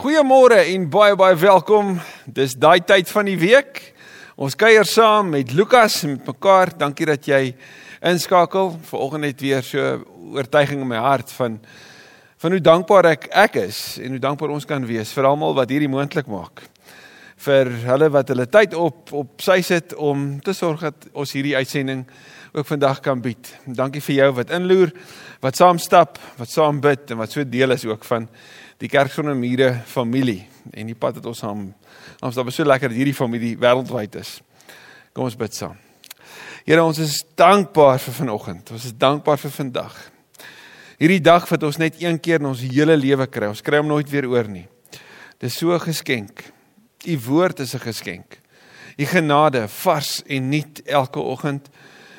Goeiemôre en baie baie welkom. Dis daai tyd van die week. Ons kuier saam met Lukas en met mekaar. Dankie dat jy inskakel. Vanoggend het weer so oortuiging in my hart van van hoe dankbaar ek ek is en hoe dankbaar ons kan wees vir almal wat hierdie moontlik maak. Vir hulle wat hulle tyd op op sy sit om te sorg dat ons hierdie uitsending ook vandag kan bied. Dankie vir jou wat inloer, wat saam stap, wat saam bid en wat so deel is ook van die kerk sonder mure familie en die pad wat ons saam ons daar was so lekker dat hierdie familie wêreldwyd is. Kom ons bid saam. Here ons is dankbaar vir vanoggend. Ons is dankbaar vir vandag. Hierdie dag wat ons net een keer in ons hele lewe kry. Ons kry hom nooit weer oor nie. Dis so 'n geskenk. U woord is 'n geskenk. U genade vars en nuut elke oggend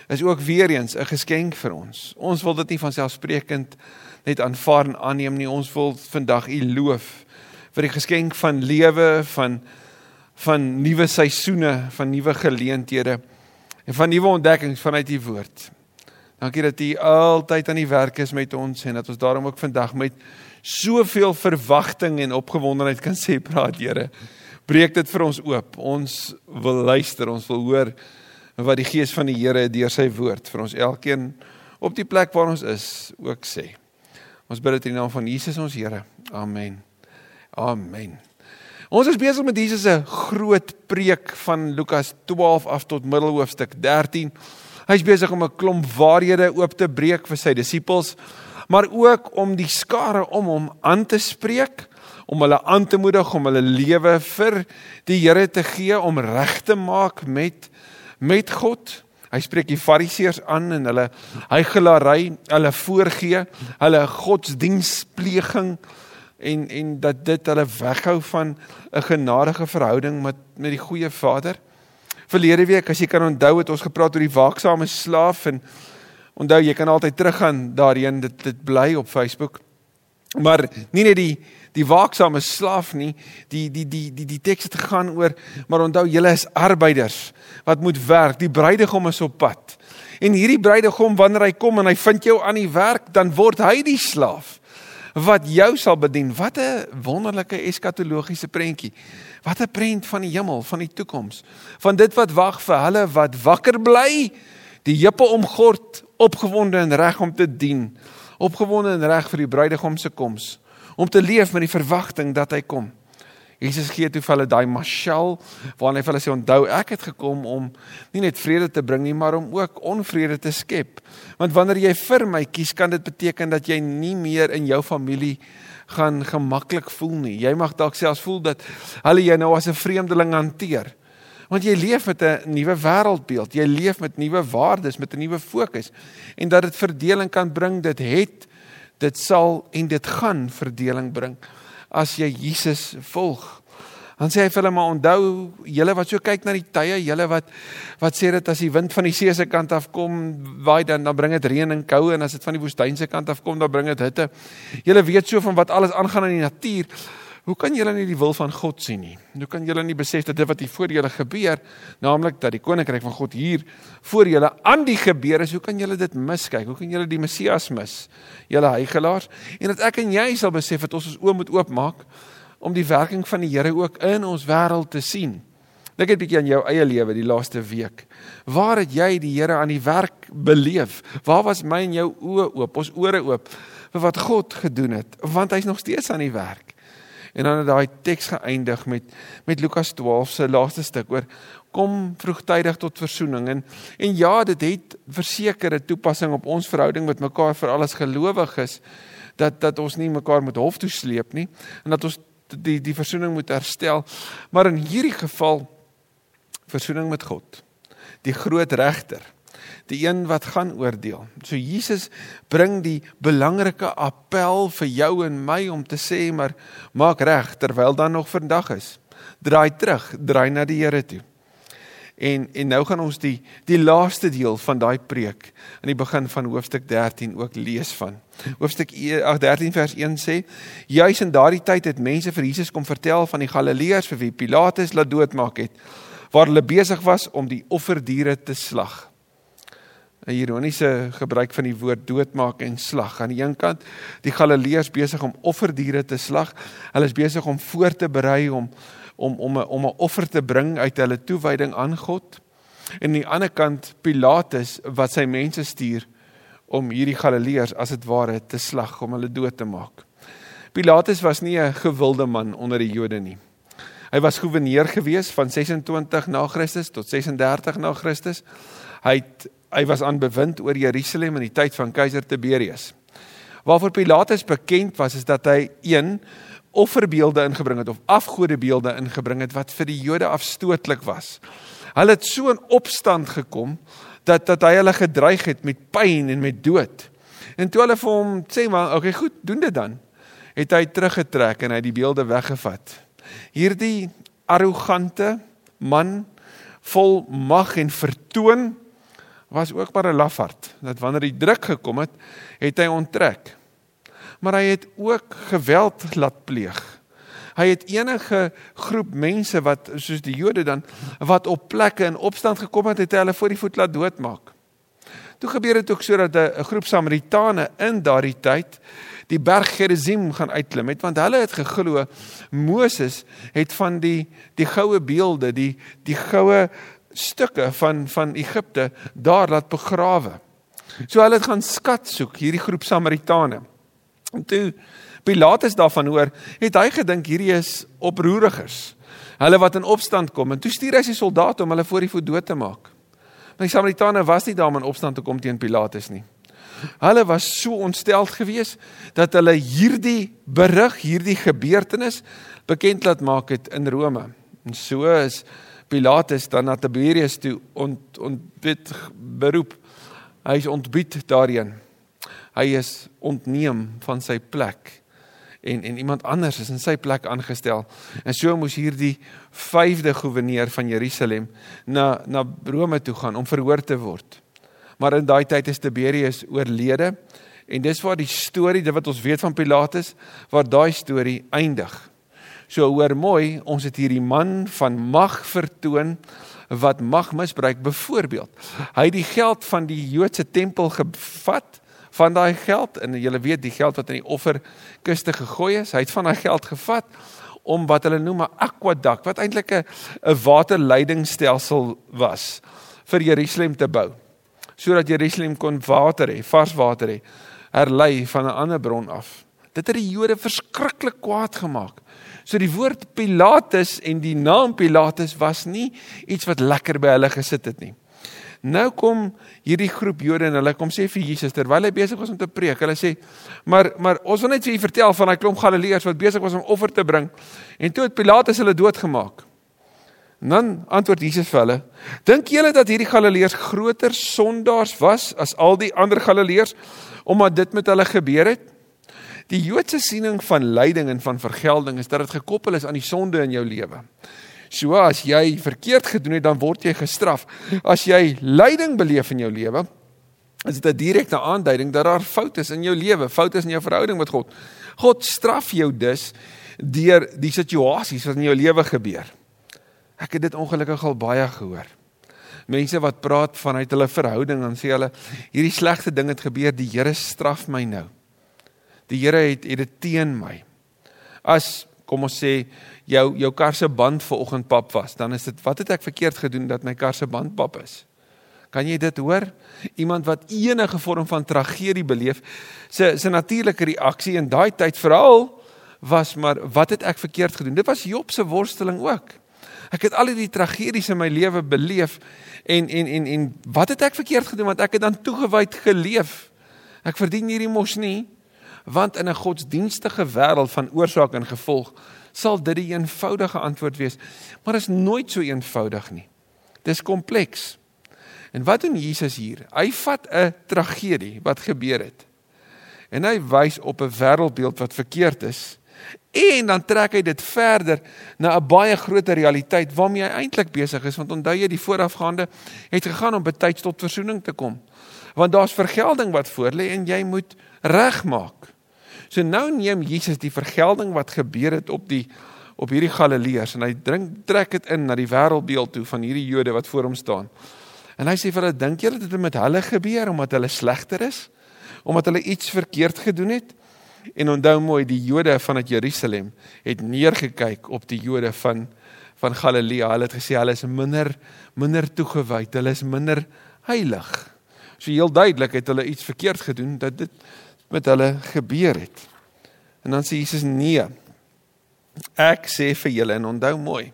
is ook weer eens 'n geskenk vir ons. Ons wil dit nie van selfsprekend net aanvaar en aanneem nie. Ons wil vandag U loof vir die geskenk van lewe, van van nuwe seisoene, van nuwe geleenthede en van nuwe ontdekkings vanuit U woord. Dankie dat U altyd aan die werk is met ons en dat ons daarom ook vandag met soveel verwagting en opgewondenheid kan sê praat Here. Breek dit vir ons oop. Ons wil luister, ons wil hoor wat die gees van die Here deur sy woord vir ons elkeen op die plek waar ons is ook sê. Ons bid dit in die naam van Jesus ons Here. Amen. Amen. Ons is besig met Jesus se groot preek van Lukas 12 af tot middelhoofstuk 13. Hy's besig om 'n klomp waarhede oop te breek vir sy disippels, maar ook om die skare om hom aan te spreek, om hulle aan te moedig om hulle lewe vir die Here te gee om reg te maak met met God. Hy spreek die fariseërs aan en hulle heigelary, hulle voorgee, hulle godsdienstpleging en en dat dit hulle weghou van 'n genadige verhouding met met die goeie Vader. Verlede week, as jy kan onthou, het ons gepraat oor die waaksame slaaf en onthou jy kan altyd teruggaan daarheen, dit dit bly op Facebook. Maar nie net die die waaksame slaaf nie, die die die die die teks het gegaan oor maar onthou julle is arbeiders wat moet werk. Die bruidegom is op pad. En hierdie bruidegom wanneer hy kom en hy vind jou aan die werk, dan word hy die slaaf wat jou sal bedien. Wat 'n wonderlike eskatologiese prentjie. Wat 'n prent van die hemel, van die toekoms. Van dit wat wag vir hulle wat wakker bly, die heupe omgord, opgewonde en reg om te dien. Opgewonde en reg vir die bruidegom se koms om te leef met die verwagting dat hy kom. Jesus gee toe vir hulle daai mashal waarin hy vir hulle sê onthou ek het gekom om nie net vrede te bring nie maar om ook onvrede te skep. Want wanneer jy vir my kies kan dit beteken dat jy nie meer in jou familie gaan gemaklik voel nie. Jy mag dalk selfs voel dat hulle jou nou as 'n vreemdeling hanteer. Want jy leef met 'n nuwe wêreldbeeld. Jy leef met nuwe waardes, met 'n nuwe fokus. En dat dit verdeling kan bring, dit het dit sal en dit gaan verdeling bring as jy Jesus volg. Dan sê hy vir hulle maar onthou julle wat so kyk na die tye, julle wat wat sê dit as die wind van die see se kant af kom, waai dan dan bring dit reën en koue en as dit van die woestyn se kant af kom, dan bring dit hitte. Julle weet so van wat alles aangaan in die natuur. Hoe kan julle nie die wil van God sien nie? Hoe kan julle nie besef dat dit wat hier voor julle gebeur, naamlik dat die koninkryk van God hier voor julle aan die gebeur is, hoe kan julle dit miskyk? Hoe kan julle die Messias mis? Julle heigelaars en dat ek en jy sal besef dat ons ons oë moet oopmaak om die werking van die Here ook in ons wêreld te sien. Dink 'n bietjie aan jou eie lewe die laaste week. Waar het jy die Here aan die werk beleef? Waar was my en jou oë oop, ons ore oop vir wat God gedoen het? Want hy's nog steeds aan die werk. En dan het daai teks geëindig met met Lukas 12 se laaste stuk oor kom vroegtydig tot verzoening. En en ja dit het versekerde toepassing op ons verhouding met mekaar vir alles gelowiges dat dat ons nie mekaar moet hof toe sleep nie en dat ons die die verzoening moet herstel. Maar in hierdie geval verzoening met God die groot regter die een wat gaan oordeel. So Jesus bring die belangrike appel vir jou en my om te sê maar maak reg terwyl dan nog vandag is. Draai terug, draai na die Here toe. En en nou gaan ons die die laaste deel van daai preek aan die begin van hoofstuk 13 ook lees van. Hoofstuk 13 vers 1 sê: Juis in daardie tyd het mense vir Jesus kom vertel van die Galileërs vir wie Pilatus laat doodmaak het, waar hulle besig was om die offerdiere te slag. 'n ironiese gebruik van die woord doodmaak en slag. Aan die een kant, die Galileërs besig om offerdiere te slag. Hulle is besig om voor te berei om om om 'n om 'n offer te bring uit hulle toewyding aan God. En aan die ander kant Pilatus wat sy mense stuur om hierdie Galileërs as dit ware te slag om hulle dood te maak. Pilatus was nie 'n gewilde man onder die Jode nie. Hy was goewerneur gewees van 26 na Christus tot 36 na Christus. Hy het hy was aan bewind oor Jerusalem in die tyd van keiser Tiberius. Waarvoor Pilatus bekend was is dat hy een offerbeelde ingebring het of afgodebeelde ingebring het wat vir die Jode afstootlik was. Hulle het so in opstand gekom dat dat hy hulle gedreig het met pyn en met dood. En toe hulle vir hom sê maar, okay, goed, doen dit dan. Het hy teruggetrek en hy die beelde weggevat. Hierdie arrogante man vol mag en vertoon was ook maar 'n lafaard. Dat wanneer die druk gekom het, het hy onttrek. Maar hy het ook geweld laat pleeg. Hy het enige groep mense wat soos die Jode dan wat op plekke in opstand gekom het, het hy hulle voor die voet laat doodmaak. Toe gebeur dit ook sodat 'n groep Samaritane in daardie tyd die berg Gerizim gaan uitklim het want hulle het geglo Moses het van die die goue beelde, die die goue stukke van van Egipte daar laat begrawe. So hulle het gaan skat soek hierdie groep Samaritane. En toe Pilatus daarvan hoor, het hy gedink hierdie is oproerigers. Hulle wat in opstand kom en toe stuur hy sy soldate om hulle voor die voet dood te maak. Maar die Samaritane was nie daar om in opstand te kom teen Pilatus nie. Hulle was so ontsteld geweest dat hulle hierdie berig, hierdie gebeurtenis bekend laat maak het in Rome. En so is Pilatus dan na Tiberius toe ont ontbied beroep. Hy is ontbied daarin. Hy is ontneem van sy plek en en iemand anders is in sy plek aangestel. En so moes hierdie vyfde goewerneur van Jerusalem na na Rome toe gaan om verhoor te word. Maar in daai tyd is Tiberius oorlede en dis waar die storie, dit wat ons weet van Pilatus, waar daai storie eindig. So hoor mooi, ons het hierdie man van mag vertoon wat mag misbruik byvoorbeeld. Hy het die geld van die Joodse tempel gevat van daai geld en jy weet die geld wat in die offerkiste gegooi is, hy het van daai geld gevat om wat hulle noem 'n aquaduct wat eintlik 'n 'n waterleidingstelsel was vir Jerusalem te bou. Sodat Jerusalem kon water hê, vars water hê, herlei van 'n ander bron af. Dit het die Jode verskriklik kwaad gemaak. So die woord Pilatus en die naam Pilatus was nie iets wat lekker by hulle gesit het nie. Nou kom hierdie groep Jode en hulle kom sê vir Jesus terwyl hy besig was om te preek. Hulle sê: "Maar maar ons wil net vir u vertel van daai klomp Galileërs wat besig was om offer te bring en toe het Pilatus hulle doodgemaak." En dan antwoord Jesus vir hulle: "Dink julle dat hierdie Galileërs groter sondaars was as al die ander Galileërs omdat dit met hulle gebeur het?" Die Joodse siening van lyding en van vergelding is dat dit gekoppel is aan die sonde in jou lewe. So as jy verkeerd gedoen het, dan word jy gestraf. As jy lyding beleef in jou lewe, is dit 'n direkte aanduiding dat daar foute is in jou lewe, foute is in jou verhouding met God. God straf jou dus deur die situasies wat in jou lewe gebeur. Ek het dit ongelukkig al baie gehoor. Mense wat praat vanuit hulle verhouding en sê hulle hierdie slegte ding het gebeur, die Here straf my nou die Here het het dit teen my. As kom ons sê jou jou kar se band vanoggend pap was, dan is dit wat het ek verkeerd gedoen dat my kar se band pap is? Kan jy dit hoor? Iemand wat enige vorm van tragedie beleef, se se natuurlike reaksie in daai tyd veral was maar wat het ek verkeerd gedoen? Dit was Job se worsteling ook. Ek het al hierdie tragedies in my lewe beleef en en en en wat het ek verkeerd gedoen want ek het dan toegewyd geleef. Ek verdien hierdie mos nie want in 'n godsdienstige wêreld van oorsaak en gevolg sal dit die eenvoudige antwoord wees, maar is nooit so eenvoudig nie. Dis kompleks. En wat doen Jesus hier? Hy vat 'n tragedie wat gebeur het. En hy wys op 'n wêreldbeeld wat verkeerd is. En dan trek hy dit verder na 'n baie groter realiteit waarmee hy eintlik besig is, want onthou jy die voorafgaande het gegaan om betyds tot verzoening te kom. Want daar's vergelding wat voorlê en jy moet regmaak. So nou neem Jesus die vergelding wat gebeur het op die op hierdie Galileërs en hy drink trek dit in na die wêreldbeeld toe van hierdie Jode wat voor hom staan. En hy sê vir hulle, dink julle dit het met hulle gebeur omdat hulle slegter is? Omdat hulle iets verkeerd gedoen het? En onthou mooi, die Jode van uit Jerusalem het neergekyk op die Jode van van Galilea. Hulle het gesê hulle is minder minder toegewy, hulle is minder heilig. So heel duidelik het hulle iets verkeerd gedoen dat dit met hulle gebeur het. En dan sê Jesus nee. Ek sê vir julle en onthou mooi.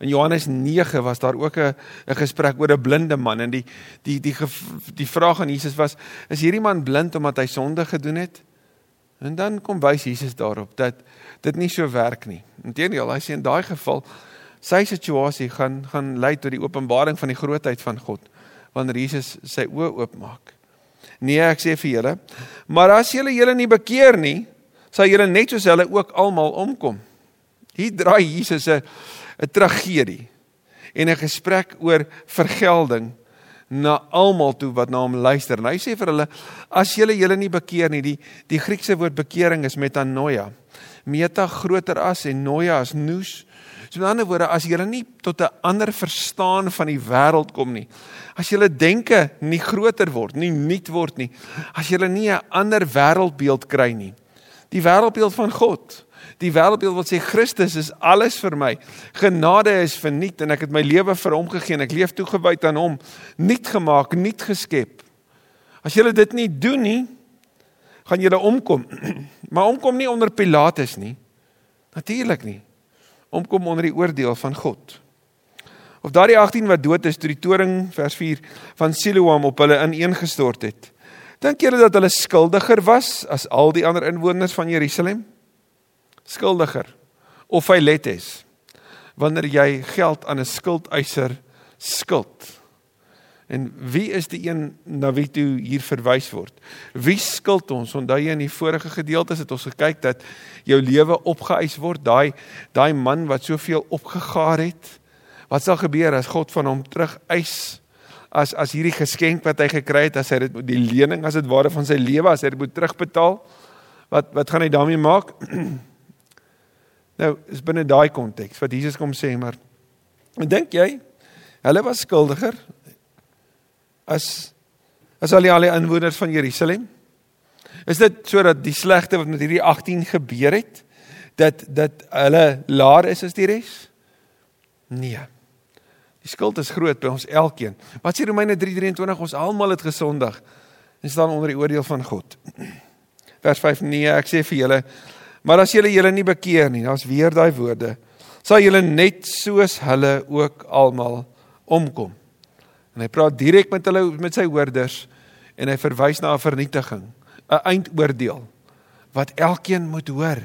In Johannes 9 was daar ook 'n gesprek oor 'n blinde man en die die die die, die vraag aan Jesus was is hierdie man blind omdat hy sonde gedoen het? En dan kom wys Jesus daarop dat dit nie so werk nie. Inteendeel, hy sê in daai geval sy situasie gaan gaan lei tot die openbaring van die grootheid van God wanneer Jesus sy oë oopmaak. Nee, ek sê vir julle, maar as julle julle nie bekeer nie, sal julle net soos hulle ook almal omkom. Hier draai Jesus 'n 'n tragedie en 'n gesprek oor vergelding na almal toe wat na hom luister. En hy sê vir hulle as julle julle nie bekeer nie, die die Griekse woord bekering is metanoia. Meta groter as en noia as nous. So met ander woorde, as julle nie tot 'n ander verstaan van die wêreld kom nie, as julle denke nie groter word, nie nuut word nie, as julle nie 'n ander wêreldbeeld kry nie. Die wêreldbeeld van God die wêreldbeeld wat sê Christus is alles vir my. Genade is verniet en ek het my lewe vir hom gegee en ek leef toegewyd aan hom. Nuut gemaak, nuut geskep. As julle dit nie doen nie, gaan julle omkom. Maar omkom nie onder Pilatus nie. Natuurlik nie. Omkom onder die oordeel van God. Of daardie 18 wat dood is toe die toring vers 4 van Siloam op hulle ineengestort het. Dink julle dat hulle skuldiger was as al die ander inwoners van Jerusalem? skuldiger of hy let is wanneer jy geld aan 'n skuldeiser skuld. En wie is die een na wie toe hier verwys word? Wie skuld ons? Onthou jy in die vorige gedeeltes het ons gekyk dat jou lewe opgeëis word, daai daai man wat soveel opgegaar het. Wat sal gebeur as God van hom terug eis? As as hierdie geskenk wat hy gekry het, as hy dit die lening as dit ware van sy lewe, as hy dit moet terugbetaal, wat wat gaan hy daarmee maak? Nou, is binne daai konteks wat Jesus kom sê, maar dink jy hulle was skuldiger as as al die al die inwoners van Jerusalem? Is dit sodat die slegte wat met hierdie 18 gebeur het dat dat hulle laer is as die res? Nee. Die skuld is groot by ons elkeen. Wat sê Romeine 3:23 ons almal het gesondig en staan onder die oordeel van God. Vers 5 nee, ek sê vir julle Maar as julle julle nie bekeer nie, daar's weer daai woorde, sal julle net soos hulle ook almal omkom. En hy praat direk met hulle met sy hoorders en hy verwys na 'n vernietiging, 'n eindoordeel wat elkeen moet hoor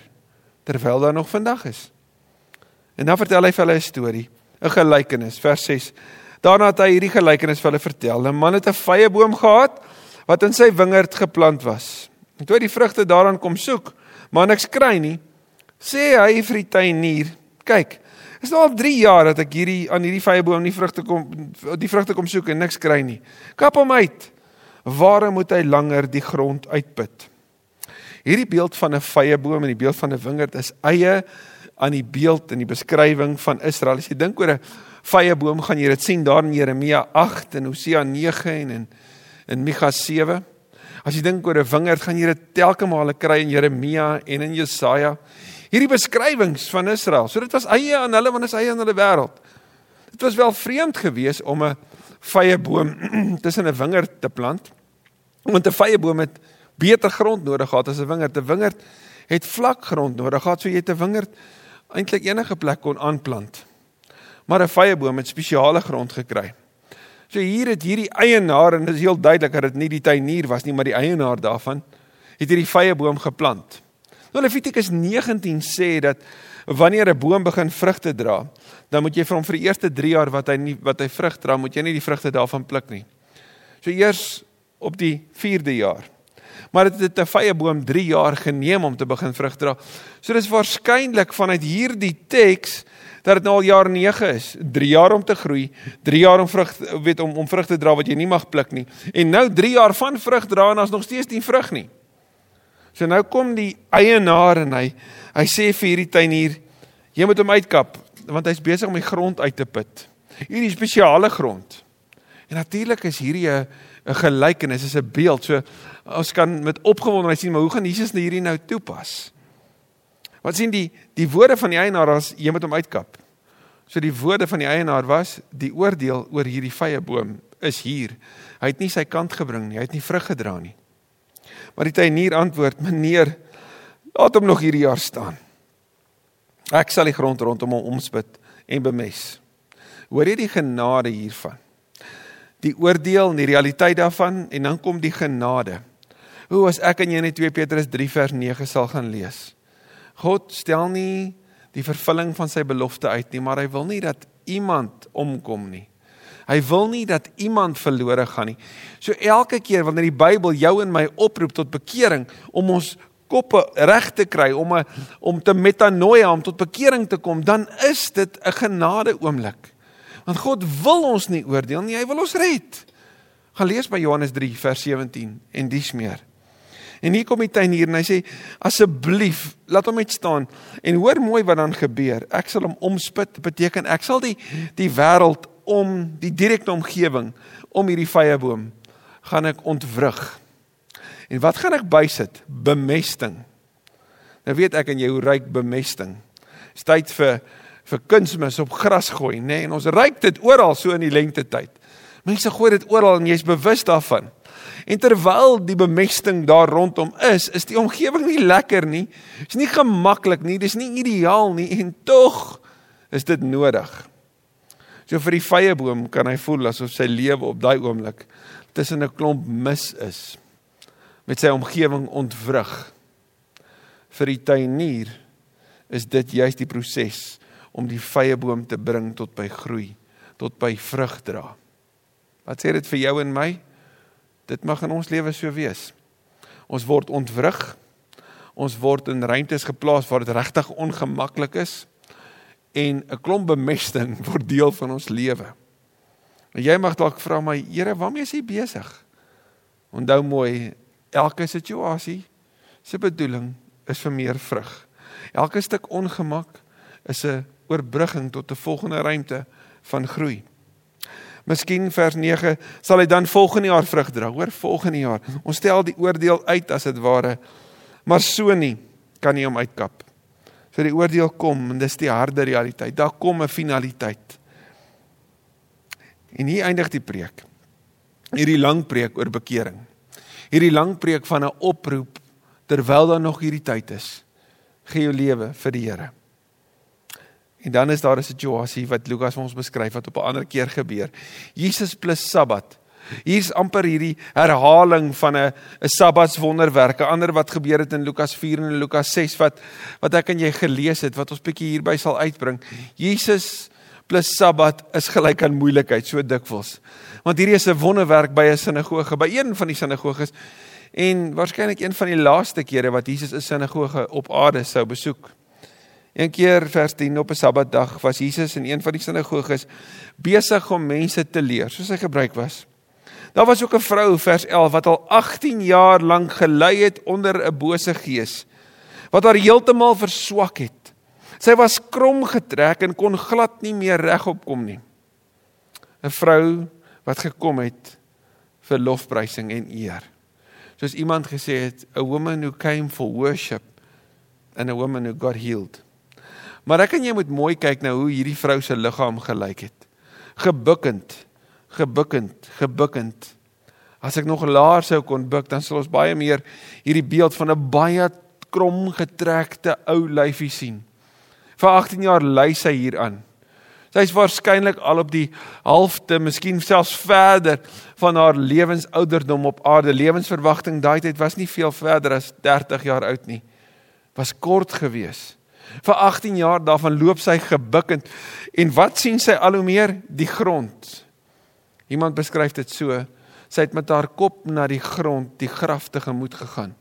terwyl daar nog vandag is. En dan vertel hy vir hulle 'n storie, 'n gelykenis, vers 6. Daarna het hy hierdie gelykenis vir hulle vertel. 'n Man het 'n vrye boom gehad wat in sy wingerd geplant was. En toe hy die vrugte daaraan kom soek, maar niks kry nie, sê hy vir die tuinier, kyk, is nou al 3 jaar dat ek hierdie aan hierdie vyeboom nie vrugte kom die vrugte kom soek en niks kry nie. Kap hom uit. Waarom moet hy langer die grond uitput? Hierdie beeld van 'n vyeboom en die beeld van 'n wingerd is eie aan die beeld en die beskrywing van Israel. As jy dink oor 'n vyeboom, gaan jy dit sien daar in Jeremia 8 en Hosea 9 en in in Micha 7. As jy dink oor 'n wingerd, gaan jy dit telke male kry in Jeremia en in Jesaja. Hierdie beskrywings van Israel. So dit was eie aan hulle want dit is eie aan hulle wêreld. Dit was wel vreemd geweest om 'n vrye boom tussen 'n wingerd te plant. Want 'n vrye boom het beter grond nodig gehad as 'n wingerd. 'n Wingerd het vlak grond nodig gehad so jy 'n wingerd eintlik enige plek kon aanplant. Maar 'n vrye boom het spesiale grond gekry. So hier het hierdie eienaar en dit is heel duidelik dat dit nie die tuinier was nie, maar die eienaar daarvan het hierdie vrye boom geplant. Nou Levitikus 19 sê dat wanneer 'n boom begin vrugte dra, dan moet jy vir hom vir die eerste 3 jaar wat hy nie wat hy vrug dra, moet jy nie die vrugte daarvan pluk nie. So eers op die 4de jaar. Maar dit het 'n vrye boom 3 jaar geneem om te begin vrug dra. So dis waarskynlik vanuit hierdie teks dat dit nou al jaar 9 is. 3 jaar om te groei, 3 jaar om vrug weet om om vrug te dra wat jy nie mag pluk nie. En nou 3 jaar van vrug dra en as nog steeds nie vrug nie. So nou kom die eienaar en hy hy sê vir hierdie tuinier jy moet hom uitkap want hy's besig om die grond uit te put. Hierdie spesiale grond. En natuurlik is hierdie 'n 'n gelykenis, is 'n beeld. So ons kan met opgewondenheid sien, maar hoe gaan Jesus hierdie nou toepas? Wat sien die die woorde van die eienaar as jy moet hom uitkap? So die woorde van die eienaar was die oordeel oor hierdie vye boom is hier. Hy het nie sy kant gebring nie, hy het nie vrug gedra nie. Maar die tuinier antwoord: "Meneer, laat hom nog hierdie jaar staan. Ek sal die grond rondom hom omspit en bemes." Hoor jy die genade hiervan? Die oordeel en die realiteit daarvan en dan kom die genade. Hoe as ek en jy net 2 Petrus 3 vers 9 sal gaan lees. God stel nie die vervulling van sy belofte uit nie, maar hy wil nie dat iemand omkom nie. Hy wil nie dat iemand verlore gaan nie. So elke keer wanneer die Bybel jou en my oproep tot bekering om ons koppe reg te kry om 'n om te metanoia om tot bekering te kom, dan is dit 'n genade oomblik. Want God wil ons nie oordeel nie, hy wil ons red. Gaan lees by Johannes 3 vers 17 en dis meer. En hier kom die tuinier en hy sê asseblief laat hom net staan en hoor mooi wat dan gebeur. Ek sal hom omspit, beteken ek sal die die wêreld om die direkte omgewing om hierdie vye boom gaan ek ontwrig. En wat gaan ek bysit? Bemesting. Nou weet ek en jy hoe ryk bemesting. Dis tyd vir vir kunsmis op gras gooi, nê? Nee, en ons ryk dit oral so in die lente tyd. Mense gooi dit oral en jy's bewus daarvan. En terwyl die bemesting daar rondom is, is die omgewing nie lekker nie. Dit's nie gemaklik nie, dis nie ideaal nie en tog is dit nodig. So vir die vye boom kan hy voel asof sy lewe op daai oomblik tussen 'n klomp mis is met sy omgewing ontwrig. Vir die tuinier is dit juist die proses om die vye boom te bring tot by groei, tot by vrug dra. Wat sê dit vir jou en my? Dit mag in ons lewe so wees. Ons word ontwrig. Ons word in ruimtes geplaas waar dit regtig ongemaklik is en 'n klomp bemesting word deel van ons lewe. En jy mag dalk vra my, Here, waarmee is jy besig? Onthou mooi, elke situasie se bedoeling is vir meer vrug. Elke stuk ongemak is 'n oorbrugging tot 'n volgende ruimte van groei. Miskien vers 9 sal hy dan volgende jaar vrug dra, hoor, volgende jaar. Ons stel die oordeel uit as dit ware. Maar so nie kan nie hom uitkap. So die oordeel kom en dis die harde realiteit. Daar kom 'n finaliteit. En hier eindig die preek. Hierdie lang preek oor bekering. Hierdie lang preek van 'n oproep terwyl daar nog hierdie tyd is. Gee jou lewe vir die Here. En dan is daar 'n situasie wat Lukas vir ons beskryf wat op 'n ander keer gebeur. Jesus plus Sabbat. Hier's amper hierdie herhaling van 'n 'n Sabbatswonderwerk, 'n ander wat gebeur het in Lukas 4 en Lukas 6 wat wat ek en jy gelees het wat ons bietjie hierby sal uitbring. Jesus plus Sabbat is gelyk aan moeilikheid so dikwels. Want hierdie is 'n wonderwerk by 'n sinagoge, by een van die sinagoges en waarskynlik een van die laaste kere wat Jesus 'n sinagoge op aarde sou besoek. Een keer vers 10 op 'n Sabbatdag was Jesus in een van die sinagoges besig om mense te leer, soos hy gebruik was. Daar was ook 'n vrou vers 11 wat al 18 jaar lank gelei het onder 'n bose gees wat haar heeltemal verswak het. Sy was krom getrek en kon glad nie meer regop kom nie. 'n Vrou wat gekom het vir lofprysing en eer. Soos iemand gesê het, a woman who came for worship and a woman who got healed. Maar ek en jy moet mooi kyk na hoe hierdie vrou se liggaam gelyk het. Gebukkend, gebukkend, gebukkend. As ek nog laer sou kon buik, dan sal ons baie meer hierdie beeld van 'n baie krom getrekte ou lyfie sien. Vir 18 jaar ly sy hieraan. Sy's waarskynlik al op die halfte, miskien selfs verder van haar lewensouderdom op aarde. Lewensverwagting daai tyd was nie veel verder as 30 jaar oud nie. Was kort geweest. Vir 18 jaar daarvan loop sy gebukkend en wat sien sy al hoe meer die grond. Iemand beskryf dit so: sy het met haar kop na die grond, die graf te gemoed gegaan.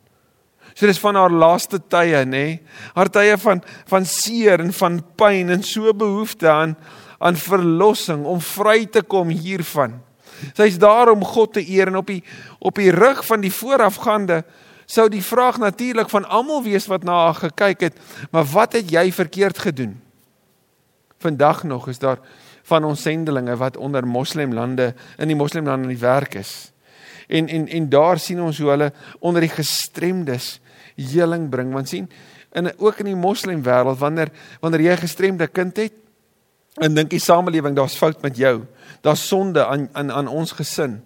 So dis van haar laaste tye, nê? Nee? Haar tye van van seer en van pyn en so behoefte aan aan verlossing om vry te kom hiervan. Sy's daar om God te eer en op die op die rug van die voorafgaande sou die vraag natuurlik van almal wees wat na haar gekyk het, maar wat het jy verkeerd gedoen? Vandag nog is daar van ons sendelinge wat onder moslemlande in die moslemlande in die werk is. En en en daar sien ons hoe hulle onder die gestremdes heling bring. Want sien, in ook in die moslemwêreld wanneer wanneer jy 'n gestremde kind het, en dink die samelewing daar's fout met jou. Daar's sonde aan aan aan ons gesin.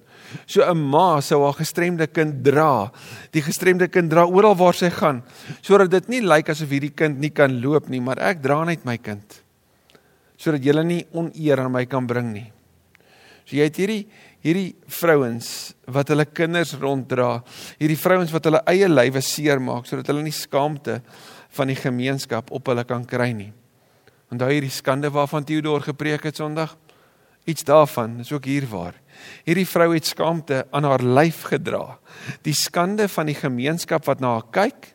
So 'n ma sou haar gestremde kind dra. Die gestremde kind dra oral waar sy gaan, sodat dit nie lyk asof hierdie kind nie kan loop nie, maar ek dra net my kind. Sodat jy nie oneer aan my kan bring nie. So jy het hierdie hierdie vrouens wat hulle kinders ronddra, hierdie vrouens wat hulle eie lywe seermaak sodat hulle nie skaamte van die gemeenskap op hulle kan kry nie. Onthou hierdie skande waarvan Theodor gepreek het Sondag? Iets daarvan is ook hier waar. Hierdie vrou het skaamte aan haar lyf gedra. Die skande van die gemeenskap wat na haar kyk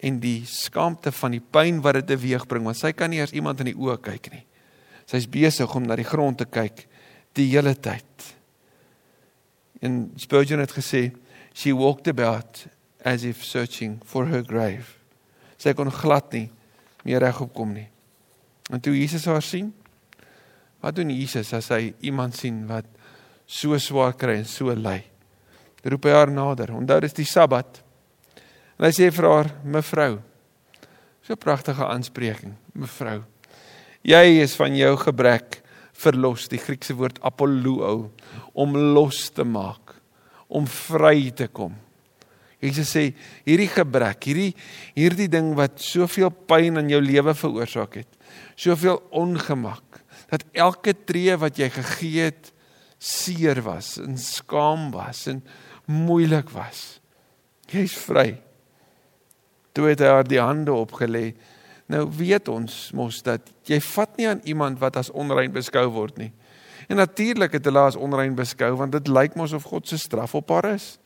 en die skaamte van die pyn wat dit teweegbring want sy kan nie eers iemand in die oë kyk nie. Sy's besig om na die grond te kyk die hele tyd. En Spurgeon het gesê she walked about as if searching for her grave. Sy kon glad nie meer regop kom nie. En toe Jesus haar sien, wat doen Jesus as hy iemand sien wat so swaar kry en so ly? Roep hy haar nader. Onthou dis die Sabbat. En hy sê vir haar, "Mevrou." So 'n pragtige aanspreking, mevrou. Jy is van jou gebrek verlos, die Griekse woord apollo, om los te maak, om vry te kom. Jesus sê hierdie gebrek, hierdie hierdie ding wat soveel pyn in jou lewe veroorsaak het, soveel ongemak dat elke tree wat jy gegee het seer was en skaam was en moeilik was. Jy's vry. Toe het hy haar die hande opgelê. Nou weet ons mos dat jy vat nie aan iemand wat as onrein beskou word nie. En natuurlik het hulle as onrein beskou want dit lyk mos of God se straf op haar is.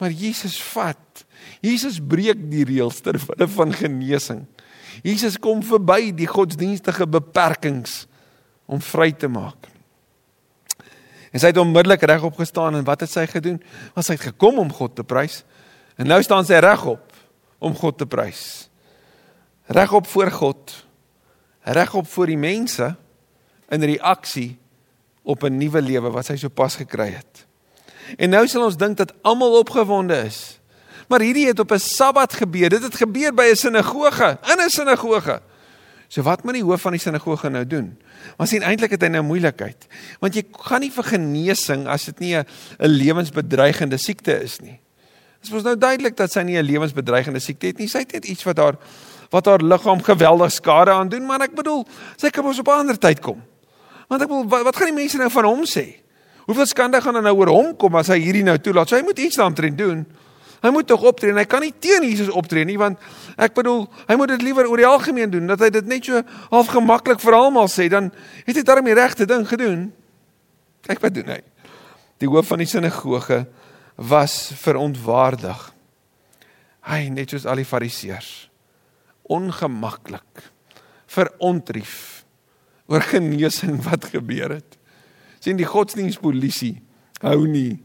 Maar Jesus vat. Jesus breek die reëls ter wille van genesing. Jesus kom verby die godsdienstige beperkings om vry te maak. En sy het onmiddellik regop gestaan en wat het sy gedoen? Want sy het gekom om God te prys. En nou staan sy regop om God te prys. Regop voor God. Regop voor die mense in reaksie op 'n nuwe lewe wat sy sopas gekry het. En nou sal ons dink dat almal opgewonde is. Maar hierdie het op 'n Sabbat gebeur. Dit het gebeur by 'n sinagoge, in 'n sinagoge. So wat moet die hoof van die sinagoge nou doen? Maar sien eintlik het hy nou moeilikheid. Want jy gaan nie vir genesing as dit nie 'n lewensbedreigende siekte is nie. Dit is mos nou duidelik dat sy nie 'n lewensbedreigende siekte het nie. Sy het net iets wat haar wat haar liggaam geweldig skade aan doen, maar ek bedoel, sy kan mos op 'n ander tyd kom. Want ek bedoel, wat, wat gaan die mense nou van hom sê? Hoeveel skande gaan er nou oor hom kom as hy hierdie nou toelaat? So hy moet iets daaroor doen. Hy moet tog optree en hy kan nie teen Jesus optree nie want ek bedoel hy moet dit liewer oor die algemeen doen dat hy dit net so half gemaklik vir almal sê dan het hy daarmee regte ding gedoen. Kyk wat doen hy. Die hoof van die sinagoge was verontwaardig. Hy net soos al die fariseërs ongemaklik verontrief oor genesing wat gebeur het. sien die godsdienstpolisie hou nie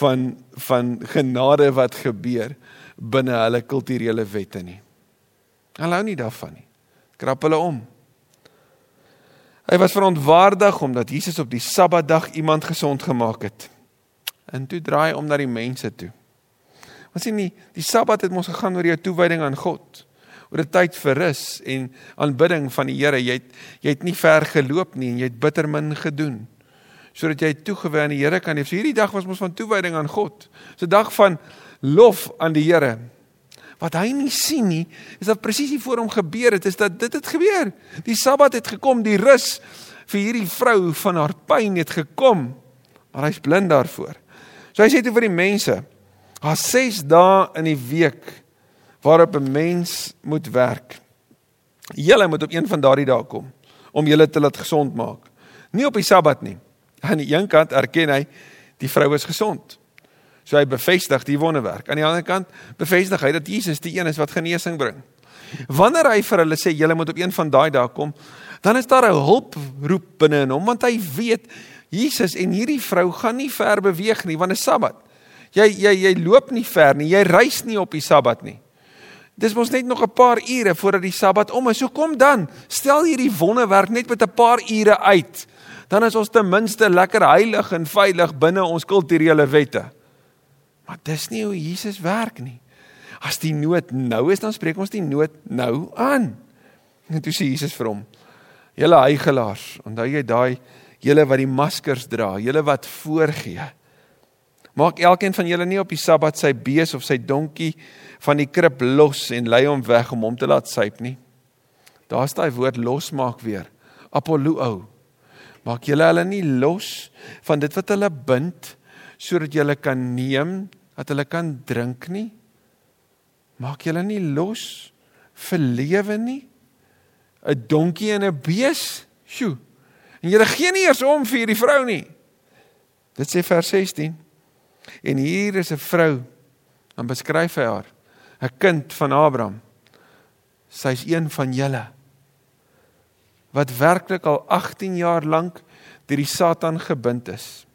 van van genade wat gebeur binne hulle kulturele wette nie. Hulle hou nie daarvan nie. Krap hulle om. Hy was verontwaardig omdat Jesus op die Sabbatdag iemand gesond gemaak het. En toe draai hy om na die mense toe. Want sien nie, die Sabbat het mos gegaan oor jou toewyding aan God. Oor 'n tyd vir rus en aanbidding van die Here. Jy het jy het nie ver geloop nie en jy het bitter min gedoen sodat jy toegewy aan die Here kan hê. So hierdie dag was mos van toewyding aan God. So 'n dag van lof aan die Here. Wat hy nie sien nie, is dat presies hier voor hom gebeur het, is dat dit het gebeur. Die Sabbat het gekom, die rus vir hierdie vrou van haar pyn het gekom. Maar hy's blind daarvoor. So hy sê toe vir die mense: "Daar 6 dae in die week waarop 'n mens moet werk. Julle moet op een van daardie dae kom om julle te laat gesond maak. Nie op die Sabbat nie." Aan die een kant erken hy die vrou is gesond. So hy bevestig die wonderwerk. Aan die ander kant bevestig hy dat Jesus die een is wat genesing bring. Wanneer hy vir hulle sê julle moet op een van daai dae kom, dan is daar 'n hulproep binne in hom want hy weet Jesus en hierdie vrou gaan nie ver beweeg nie want dit is Sabbat. Jy jy jy loop nie ver nie, jy reis nie op die Sabbat nie. Dis mos net nog 'n paar ure voordat die Sabbat om is. So kom dan, stel hierdie wonderwerk net met 'n paar ure uit dan is ons ten minste lekker heilig en veilig binne ons kulturele wette. Maar dis nie hoe Jesus werk nie. As die nood nou is, dan spreek ons die nood nou aan. En toe sê Jesus vir hom: "Julle heigelaars, onthou jy daai julle wat die maskers dra, julle wat voorgee. Maak elkeen van julle nie op die Sabbat sy bees of sy donkie van die krib los en lei hom weg om hom te laat suip nie. Daar's daai woord losmaak weer. Apollo. Maak julle hulle nie los van dit wat hulle bind sodat julle kan neem, dat hulle kan drink nie. Maak julle nie los vir lewe nie. 'n Donkie en 'n bees. Sjoe. En jy gee nie eers om vir hierdie vrou nie. Dit sê vers 16. En hier is 'n vrou. Dan beskryf hy haar, 'n kind van Abraham. Sy's een van julle wat werklik al 18 jaar lank deur die Satan gebind is.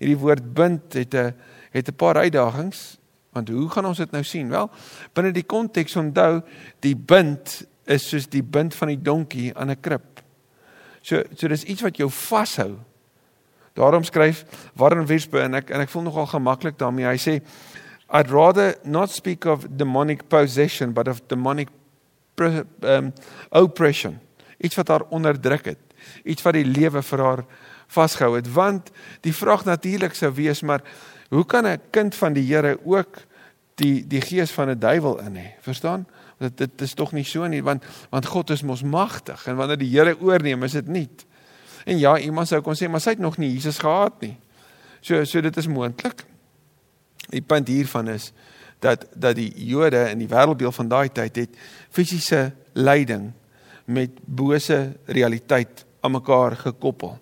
Hierdie woord bind het 'n het 'n paar uitdagings, want hoe gaan ons dit nou sien? Wel, binne die konteks onthou, die bind is soos die bind van die donkie aan 'n krib. So so dis iets wat jou vashou. Daarom skryf Warren Wiersbe en ek en ek voel nogal gemaklik daarmee. Hy sê I'd rather not speak of demonic possession but of demonic um oppression. Iets wat haar onderdruk het. Iets wat die lewe vir haar vasgehou het. Want die vraag natuurlik sou wees maar hoe kan 'n kind van die Here ook die die gees van 'n duiwel in hê? Verstaan? dit dit is tog nie so nie want want God is mos magtig en wanneer die Here oorneem is dit nie. En ja, iemand sou kon sê maar sy het nog nie Jesus gehad nie. So so dit is moontlik. Die punt hiervan is dat dat die Jode in die wêreldbeeld van daai tyd het fisiese lyding met bose realiteit aan mekaar gekoppel.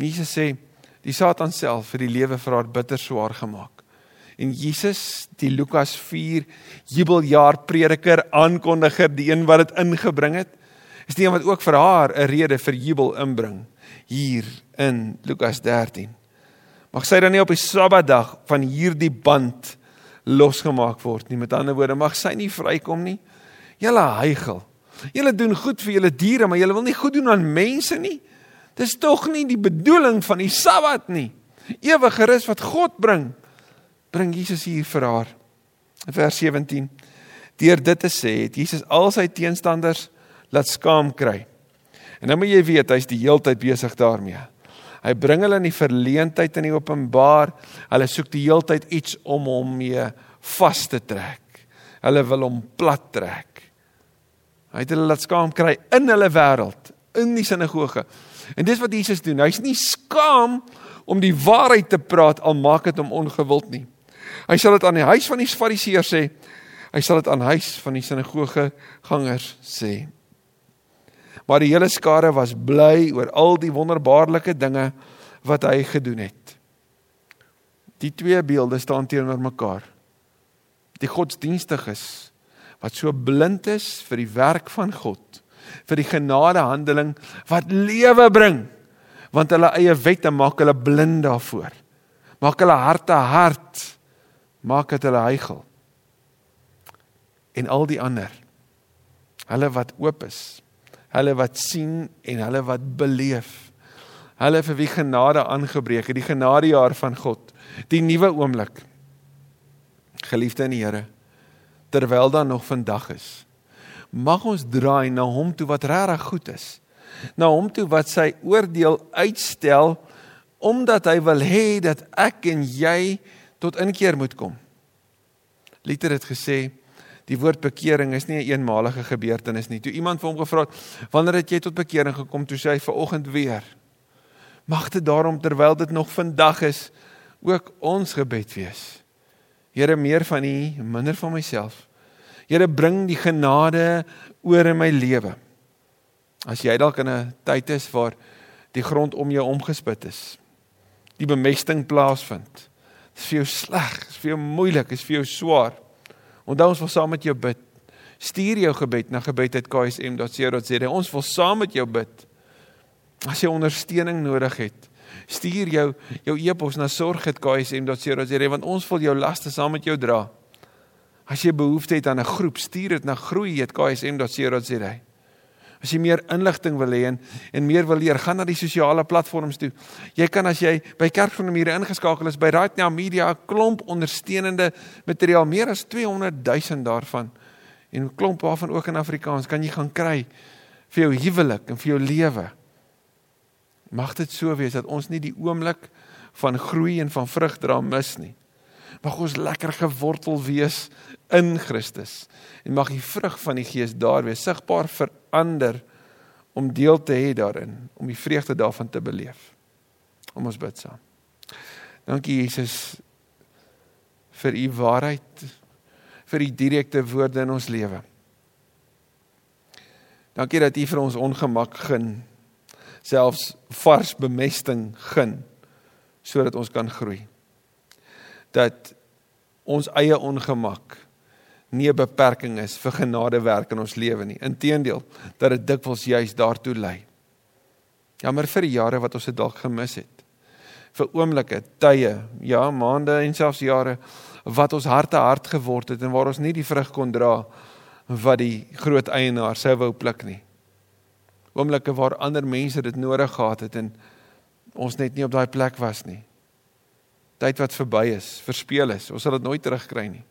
Jesus sê die Satan self vir die lewe vir haar bitter swaar gemaak. En Jesus, die Lukas 4 jubeljaar prediker, aankondiger, die een wat dit ingebring het, is die een wat ook vir haar 'n rede vir jubel inbring hier in Lukas 13. Mag sy dan nie op die Sabbatdag van hierdie band losgemaak word nie. Met ander woorde, mag sy nie vrykom nie. Julle heigel. Julle doen goed vir julle diere, maar julle wil nie goed doen aan mense nie. Dis tog nie die bedoeling van die Sabbat nie. Ewige rus wat God bring bring Jesus hier vir haar. Vers 17. Deur dit te sê, het Jesus al sy teenstanders laat skaam kry. En nou moet jy weet, hy's die heeltyd besig daarmee. Hy bring hulle in die verleentheid in die openbaar. Hulle soek die heeltyd iets om hom mee vas te trek. Hulle wil hom plat trek. Hy het hulle laat skaam kry in hulle wêreld, in die sinagoge. En dis wat Jesus doen. Hy's nie skaam om die waarheid te praat al maak dit hom ongewild nie. Hy sal dit aan die huis van die fariseërs sê. Hy sal dit aan huis van die sinagoge gangers sê. Maar die hele skare was bly oor al die wonderbaarlike dinge wat hy gedoen het. Die twee beelde staan teenoor mekaar. Die godsdienstiges wat so blind is vir die werk van God, vir die genadehandeling wat lewe bring, want hulle eie wette maak hulle blind daarvoor. Maak hulle harte hard maak dit hulle heigel. En al die ander hulle wat oop is, hulle wat sien en hulle wat beleef. Hulle vir wie genade aangebreek het, die genadejaar van God, die nuwe oomblik. Geliefde in die Here, terwyl daar nog vandag is, mag ons draai na hom toe wat regtig goed is. Na hom toe wat sy oordeel uitstel omdat hy wil hê dat ek en jy tot inkeer moet kom. Luther het gesê die woord bekering is nie 'n een eenmalige gebeurtenis nie. Toe iemand vir hom gevra het, "Wanneer het jy tot bekering gekom?" toe sê hy, "Vanoggend weer." Mag dit daarom terwyl dit nog vandag is ook ons gebed wees. Here, meer van U, minder van myself. Here, bring die genade oor in my lewe. As jy dalk in 'n tyd is waar die grond om jou omgespit is, die bemesting plaasvind, is vir jou sleg, is vir jou moeilik, is vir jou swaar. Onthou ons wil saam met jou bid. Stuur jou gebed na gebed@ksm.co.za. Ons wil saam met jou bid. As jy ondersteuning nodig het, stuur jou jou e-pos na sorg@ksm.co.za want ons wil jou laste saam met jou dra. As jy behoefte het aan 'n groep, stuur dit na groei@ksm.co.za. As jy meer inligting wil hê en, en meer wil leer, gaan na die sosiale platforms toe. Jy kan as jy by Kerk van die Mure ingeskakel is by Right Now Media 'n klomp ondersteunende materiaal, meer as 200 000 daarvan en 'n klomp waarvan ook in Afrikaans kan jy gaan kry vir jou huwelik en vir jou lewe. Mag dit so wees dat ons nie die oomblik van groei en van vrug dra mis nie. Mag ons lekker gewortel wees in Christus en mag die vrug van die Gees daar wees sigbaar verander om deel te hê daarin, om die vreugde daarvan te beleef. Om ons bid saam. Dankie Jesus vir u waarheid, vir u direkte woorde in ons lewe. Dankie dat u vir ons ongemak gun, selfs vars bemesting gun sodat ons kan groei. Dat ons eie ongemak nie 'n beperking is vir genadewerk in ons lewe nie. Inteendeel, dat dit dikwels juis daartoe lei. Jammer vir die jare wat ons dit dalk gemis het. Vir oomblikke, tye, ja, maande en selfs jare wat ons harte hard geword het en waar ons nie die vrug kon dra wat die groot eienaar sou wou pluk nie. Oomblikke waar ander mense dit nodig gehad het en ons net nie op daai plek was nie. Tyd wat verby is, verspeel is. Ons sal dit nooit terugkry nie.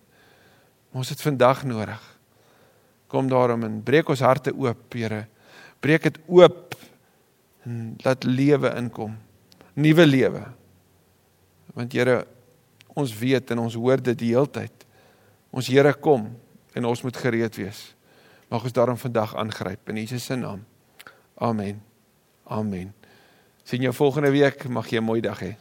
Ons het vandag nodig. Kom daarom en breek ons harte oop, Here. Breek dit oop en laat lewe inkom. Nuwe lewe. Want Here, ons weet en ons hoor dit die hele tyd. Ons Here kom en ons moet gereed wees. Mag ons daarom vandag aangryp in Jesus se naam. Amen. Amen. Sien jou volgende week. Mag jy 'n mooi dag hê.